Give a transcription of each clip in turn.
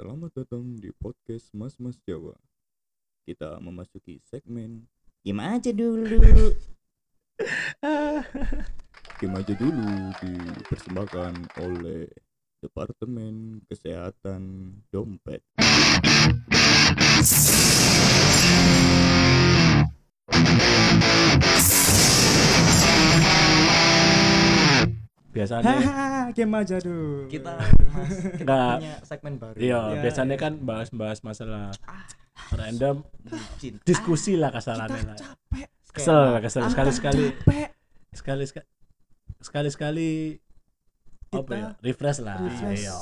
Selamat datang di podcast Mas Mas Jawa. Kita memasuki segmen Game aja dulu. Game aja dulu dipersembahkan oleh Departemen Kesehatan Dompet. biasanya game aja dulu. kita mas kita punya segmen baru iya Iya, biasanya iya. kan bahas-bahas masalah random Bucin. diskusi lah kita kasarannya lah capek. kesel lah kesel sekali sekali capek. sekali sekali sekali apa Kita ya refresh lah refresh. iya.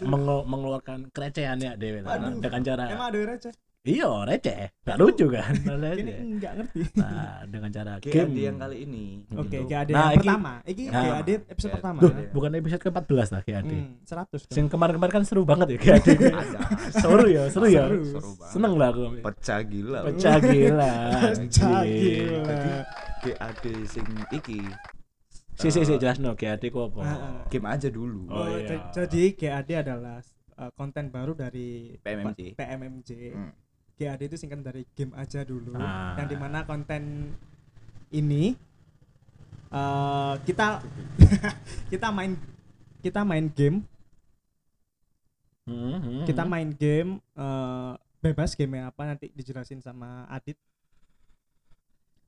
Mengu- mengeluarkan kerecehan ya dewe lah dengan cara Emang ada receh? Iya receh gak lucu kan receh. enggak ngerti. nah dengan cara GAD game yang kali ini Oke, itu GAD Nah, yang iki- pertama. Iki Nah. GAD episode GAD. pertama. Duh, ya. bukan episode ke-14 lah GAD Hmm, 100 kan. Sing kemarin-kemarin kan seru banget ya GAD seru ya seru ya Seru. seru banget seneng lah aku pecah gila pecah gila Pecah gila. Jadi GAD sing iki Si si si eh, jelas no GAD ku apa? Heeh. game aja dulu Oh, Oh, iya. jadi GAD adalah uh, konten baru dari PMMJ. PMMJ. Hmm. GAD itu singkatan dari game aja dulu. Ah. Yang di mana konten ini uh, kita kita main kita main game Hmm, hmm, kita hmm. main game eh, bebas game apa nanti dijelasin sama Adit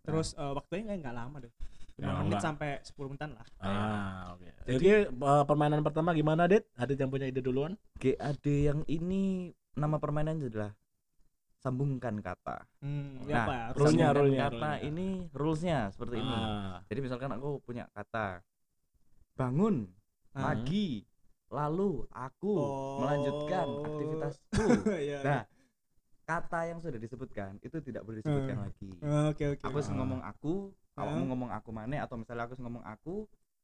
terus eh, waktunya nggak nggak lama deh Ya, 5 menit enggak. sampai 10 menitan lah Ah, oke. Jadi uh, permainan pertama gimana, Dit? Adit yang punya ide duluan? GAD yang ini nama permainannya adalah sambungkan kata hmm, ya nah apa rule-nya, sambungkan rule-nya, kata rule-nya. ini rulesnya seperti ini Ah, jadi misalkan aku punya kata bangun Ah. pagi lalu aku Oh. melanjutkan aktivitasku Iya, nah kata yang sudah disebutkan itu tidak boleh disebutkan Hmm. lagi iya. oke oke aku Ah. ngomong aku awakmu Ah. ngomong aku mana atau misalnya aku ngomong aku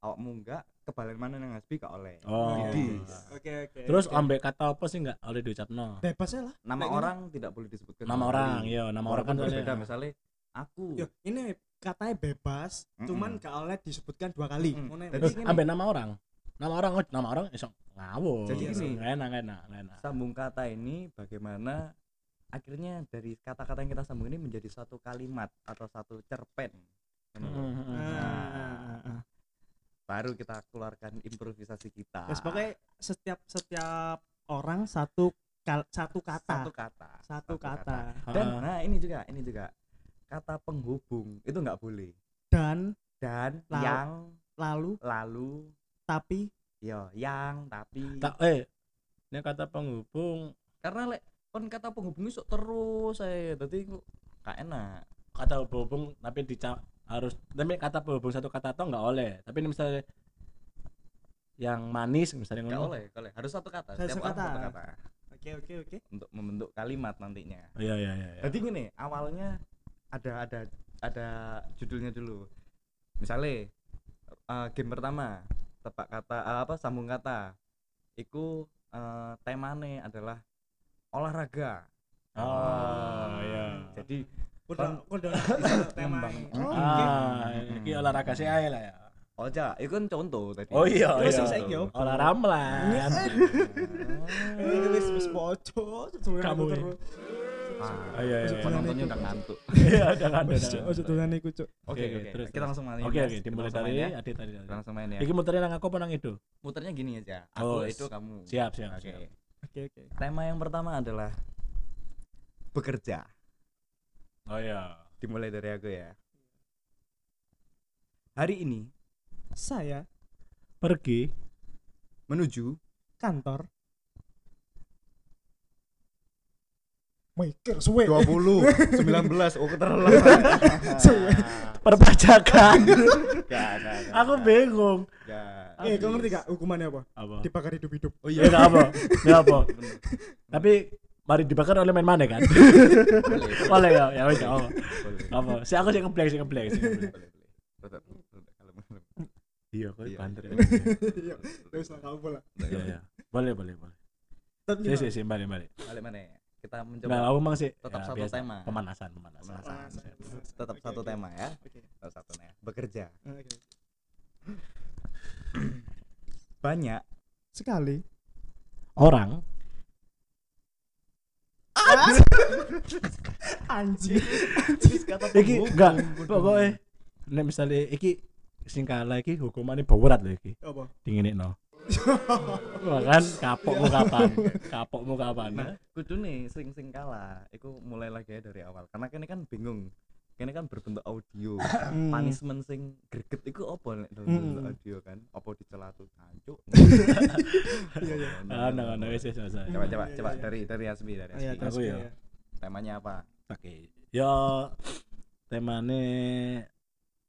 awakmu enggak kebalen mana yang ngasbi gak oleh Oh. Jadi, oke oke Terus oke. ambek kata apa sih nggak oleh diucapno? bebas lah nama ini- orang tidak boleh disebutkan Nama orang, iya, nama orang kan berbeda misalnya aku Yo, ini katanya bebas cuman gak oleh disebutkan dua kali Mm. Jadi gini. Ambek nama orang. Nama orang, oh, nama orang iso ngawur. Jadi gini. Nggak enak, enak, enak. sambung kata ini bagaimana akhirnya dari kata-kata yang kita sambung ini menjadi suatu kalimat atau satu cerpen. Hmm, hmm, hmm. Ah, ah, ah, ah. Baru kita keluarkan improvisasi kita. Ya, pokoknya setiap setiap orang satu kal- satu kata. Satu kata. Satu kata. dan Ah. nah ini juga ini juga. Kata penghubung itu nggak boleh. Dan dan Lalu. yang lalu lalu. tapi yo yang tapi. Tak eh ini kata penghubung. Karena lek kon kata penghubung itu terus saya tadi kok gak enak. Kata penghubung tapi dica harus tapi kata penghubung satu kata atau nggak oleh. Tapi ini misalnya yang manis misalnya gak ngono. boleh gak boleh harus satu kata. Satu kata. satu kata. oke oke oke. Untuk membentuk kalimat nantinya. Iya iya iya iya. jadi gini awalnya ada ada ada judulnya dulu. Misalnya eh, game pertama tepak kata eh, apa sambung kata. Iku eh, temane adalah olahraga. Oh iya. Jadi udah udah tema oh, oke ah ini olahraga sih lah ya oja itu kan contoh tadi Oh iya, Terus iya. saiki opo? Olah ramlan. ini wis wis poco Kamu ya. Ah, Oh, iya, iya, iya. penontonnya udah ngantuk Iya, udah iku cuk oke Oke, terus, kita terus. langsung main Oke ya. oke, Kita dimulai dari ya. Adit tadi. Kita langsung main ya Iki muternya nang aku apa nang itu? muternya gini aja Oh, aku itu kamu Siap, siap, oke oke oke tema yang pertama adalah bekerja Oh iya. dimulai dari aku ya hari ini saya Pergi menuju kantor Mikir suwe 20 19 oh terlalu Suwe. perpajakan. Gak, gak, gak, Aku gak, bingung. gak. Eh, kau ngerti gak hukumannya apa? Apa? Dibakar hidup-hidup. oh Iya, enggak apa. Enggak apa. Tapi mari dibakar oleh main mana kan? boleh Boleh ya, ya wis apa. boleh Apa? Si aku sih ngeblank, sih kalem. Iya, kok Iya, banter. iya. Iya, wis lah kamu bola. Iya, iya. Boleh, boleh, boleh. Tapi Sih, sih, sih, balik, balik. balik mana ya kita mencoba aku emang sih Tetap ya, satu tema. Pemanasan, pemanasan. Tetap satu tema ya tetap satu tema bekerja Oke. banyak Sekali Orang Anjing. Kata iki enggak pokoknya nek misalnya iki sing kalah iki hukumannya berat lho iki Apa? dinginekno Wah kan kapokmu kapan kapokmu kapan Nah, kudu nih sing sing kalah, iku mulai lagi dari awal. Karena kene kan bingung. Kene kan berbentuk audio. Hmm. Punishment sing greget iku apa nek dalam Hmm. audio kan? Apa dicelatu tancuk? Iya, iya. ah nah nah wis wis wis wis. Coba coba Iya, coba iya. dari dari Asmi dari Oh, iya, Asmi. Aku ya. ya. Temanya apa? oke yo temane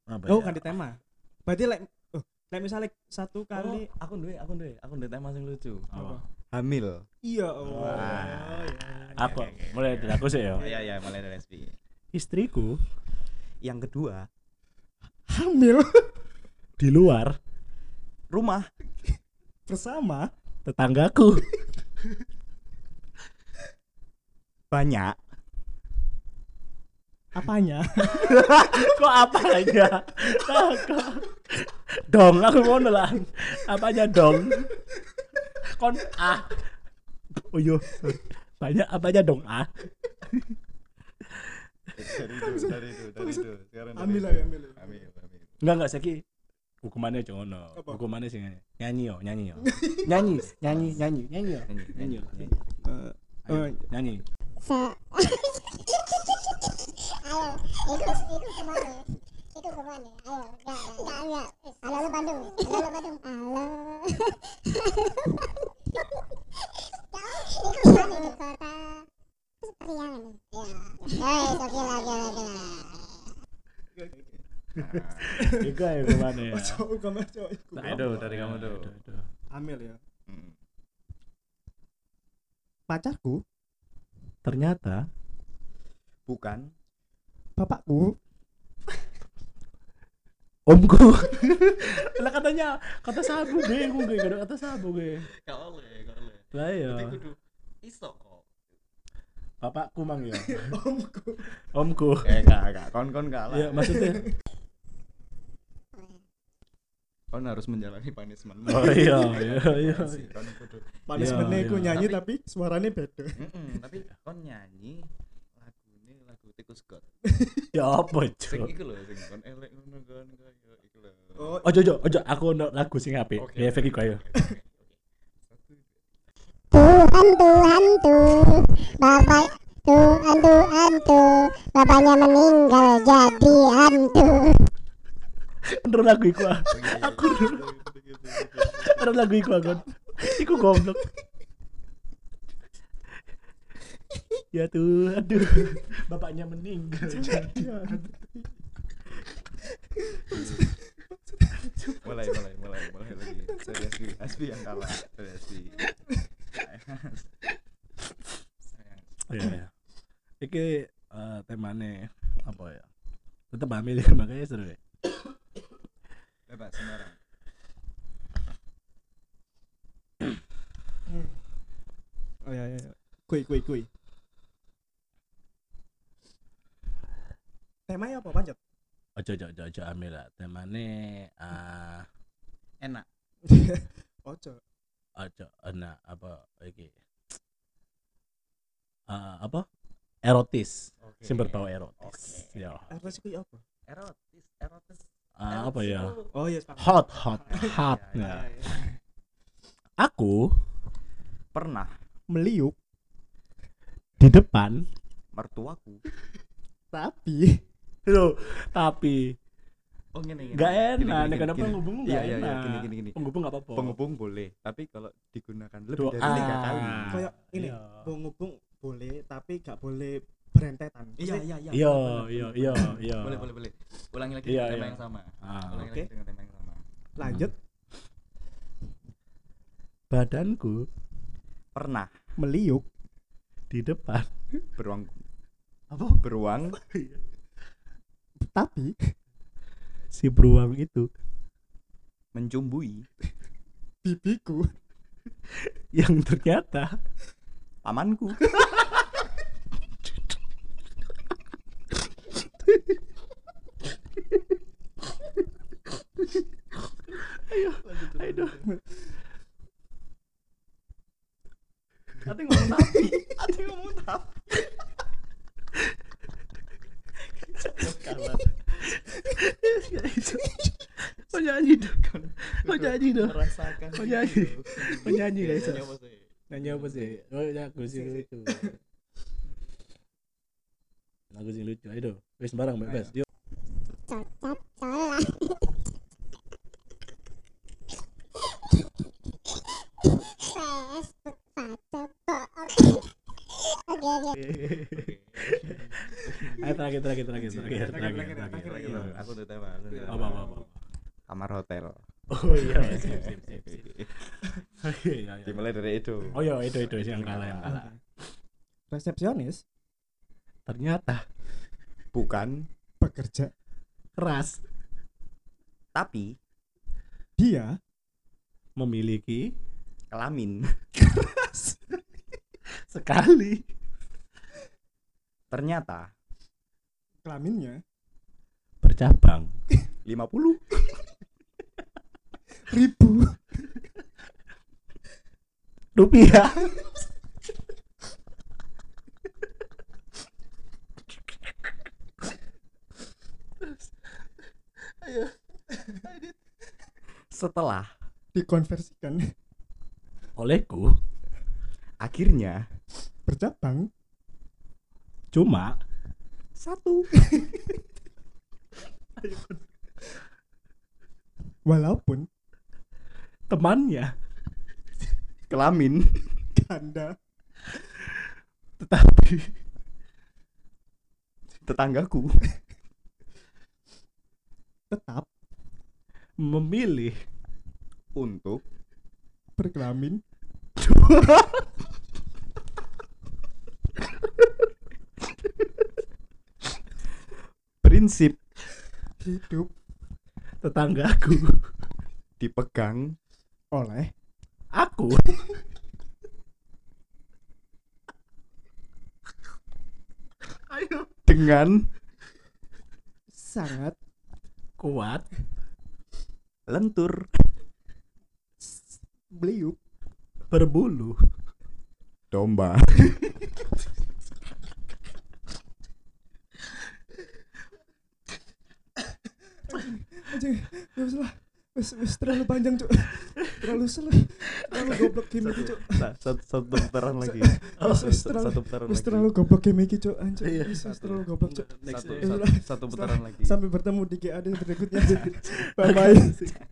apa Oh, ya? ganti tema. Berarti lek oh, lek misalnya satu kali Oh, aku duwe, aku duwe, aku duwe tema sing lucu. Apa? Hamil. iya oh. Iya. aku mulai dari aku sih ya Iya iya, mulai dari Asmi. Istriku Yang kedua, hamil di luar rumah. bersama tetanggaku. Banyak. Apanya? kok apa aja kok dong aku mau lah apanya dong? Kon ah. Oh iya banyak apanya dong ah dari itu, dari itu, dari itu. Sekarang dari Ambil itu. aja, ambil. Ambil, ambil. enggak enggak saki hukumannya cuma no Apa? hukumannya sih nyanyi yo nyanyi yo nyanyi nyanyi nyanyi nyanyi yo Nyanyi, nyanyi yo nyanyi. Eh, Ayo, eh, nyanyi Se Ayo, ikut ikut ke mana? Ikut ke mana? Ayo, enggak, enggak, enggak. Halo, halo Bandung. Halo, halo Bandung. Halo. Ikut ke mana? Ikut kota. Priangan. Ya. Itu ya Cowok kamu cowok iku. Nah, Ayo, dari kamu tuh. Hamil ya. Pacarku, ternyata Bukan bapakku, omku lah katanya kata sabu gue gue gue kata kata sabu gue Gak oleh, gak oleh. lah ya iso kok. Bapakku mang ya omku. omku Eh, gak, gak. Kon-kon kalah. ya maksudnya Kon harus menjalani punishment. oh iya iya iya Kon. Punishmentnya Iya, iku iya. nyanyi Tapi- tapi suaranya beda. Mm-mm, tapi kon nyanyi lagune lagu tikus god. ya apa Sing cok iku lho sing kon elek ngono kon iku lho. Oh, ojo ojo ojo aku ono lagu sing apik Oke, ya efek iku ayo oke, oke, oke. Satu, Tuhan, tuh. Bapak Tuhan, Tuhan, tuh. Bapaknya meninggal jadi hantu. bener lagu iku ah. Aku bener lagu iku aku iku goblok ya tuh aduh bapaknya meninggal jadi mulai mulai mulai mulai lagi. Asbi, Asbi yang kalah. Asbi. Iya ya iki eh, temane apa ya tetep hamil ya makanya seru ya Bebas sembarang. oh iya. iya. Kui kui kui. Temanya apa panjat? ojo ojo ojo ojo hamil lah temane ah Enak. Ojo. Ojo enak apa iki Ah, apa erotis Oke. sing berbau erotis Oke. ya sih kui apa? Erotis, erotis. Ah, apa ya Oh iya. sepakat. hot hot hot Iya, ya. iya. aku Pernah Meliuk di depan mertuaku. tapi Loh, tapi Oh gini gini. Gak gini, enak, gini, nih karena gini. penghubung Iya gak iya iya enak. gini gini gini. penghubung gak apa-apa Penghubung boleh, tapi kalau digunakan lebih Dua- dari tiga kali. kayak ini Iya. penghubung boleh tapi gak boleh berentetan. Iya iya iya. iya iya iya iya Boleh boleh boleh. Ulangi lagi Iya, dengan tema iya. yang sama. Ah, Ulangi oke. lagi dengan tema yang sama. Lanjut badanku Pernah meliuk di depan beruang apa beruang tapi si beruang itu. Mencumbui. Pipiku. Yang ternyata pamanku. Ayo ayo. Aku ngomong tapi. Ate ngomong tapi. nyanyi dong? merasakan Kok nyanyi? gitu. Kok nyanyi guys? Nyanyi apa sih? Nyanyi apa sih? Oh, lagu sih lucu. Lagu sih lucu. Ayo dong. Wis barang bebas. Yuk. Cocok, cola. Facebook kok. Ayo terakhir terakhir terakhir terakhir terakhir terakhir, terakhir. terakhir. Iya. Aku udah tema. udah Apa tema. apa apa. Kamar hotel. Oh iya, sip sip sip. sip. Oke, iya, iya. Dimulai dari itu. Oh iya, itu itu yang kalah yang kalah. resepsionis Ternyata Bukan, bekerja keras tapi dia memiliki kelamin. sekali Ternyata kelaminnya bercabang 50 ribu. Rupiah. setelah dikonversikan. Olehku akhirnya bercabang. cuma satu. Walaupun temannya. Kelamin. Ganda. Tetapi tetanggaku. Tetap. memilih untuk berkelamin. Prinsip hidup. tetanggaku. dipegang oleh aku. Ayo. Dengan sangat kuat lentur beliuk berbulu domba. Anjing gak usah lah. Wis terlalu panjang cuk terlalu salah terlalu goblok game iki cuk. Sa- satu, satu putaran lagi. Satu- terlalu satu putaran lagi. terlalu goblok game iki cuk. Anjir Iya. terlalu goblok next satu, satu, satu putaran lagi. sampai bertemu di GAD berikutnya bye bye